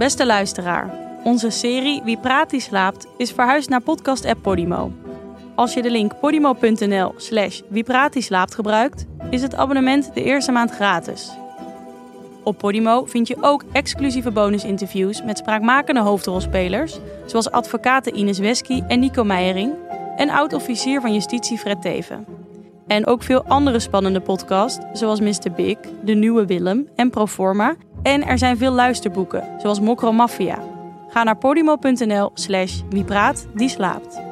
Beste luisteraar, onze serie Wie praat die slaapt is verhuisd naar podcast-app Podimo. Als je de link podimo.nl slash slaapt gebruikt, is het abonnement de eerste maand gratis. Op Podimo vind je ook exclusieve bonusinterviews met spraakmakende hoofdrolspelers, zoals advocaten Ines Wesky en Nico Meijering en oud-officier van justitie Fred Teven. En ook veel andere spannende podcasts, zoals Mr. Big, De Nieuwe Willem en Proforma. En er zijn veel luisterboeken, zoals Mokro Mafia. Ga naar podimo.nl slash wie praat, die slaapt.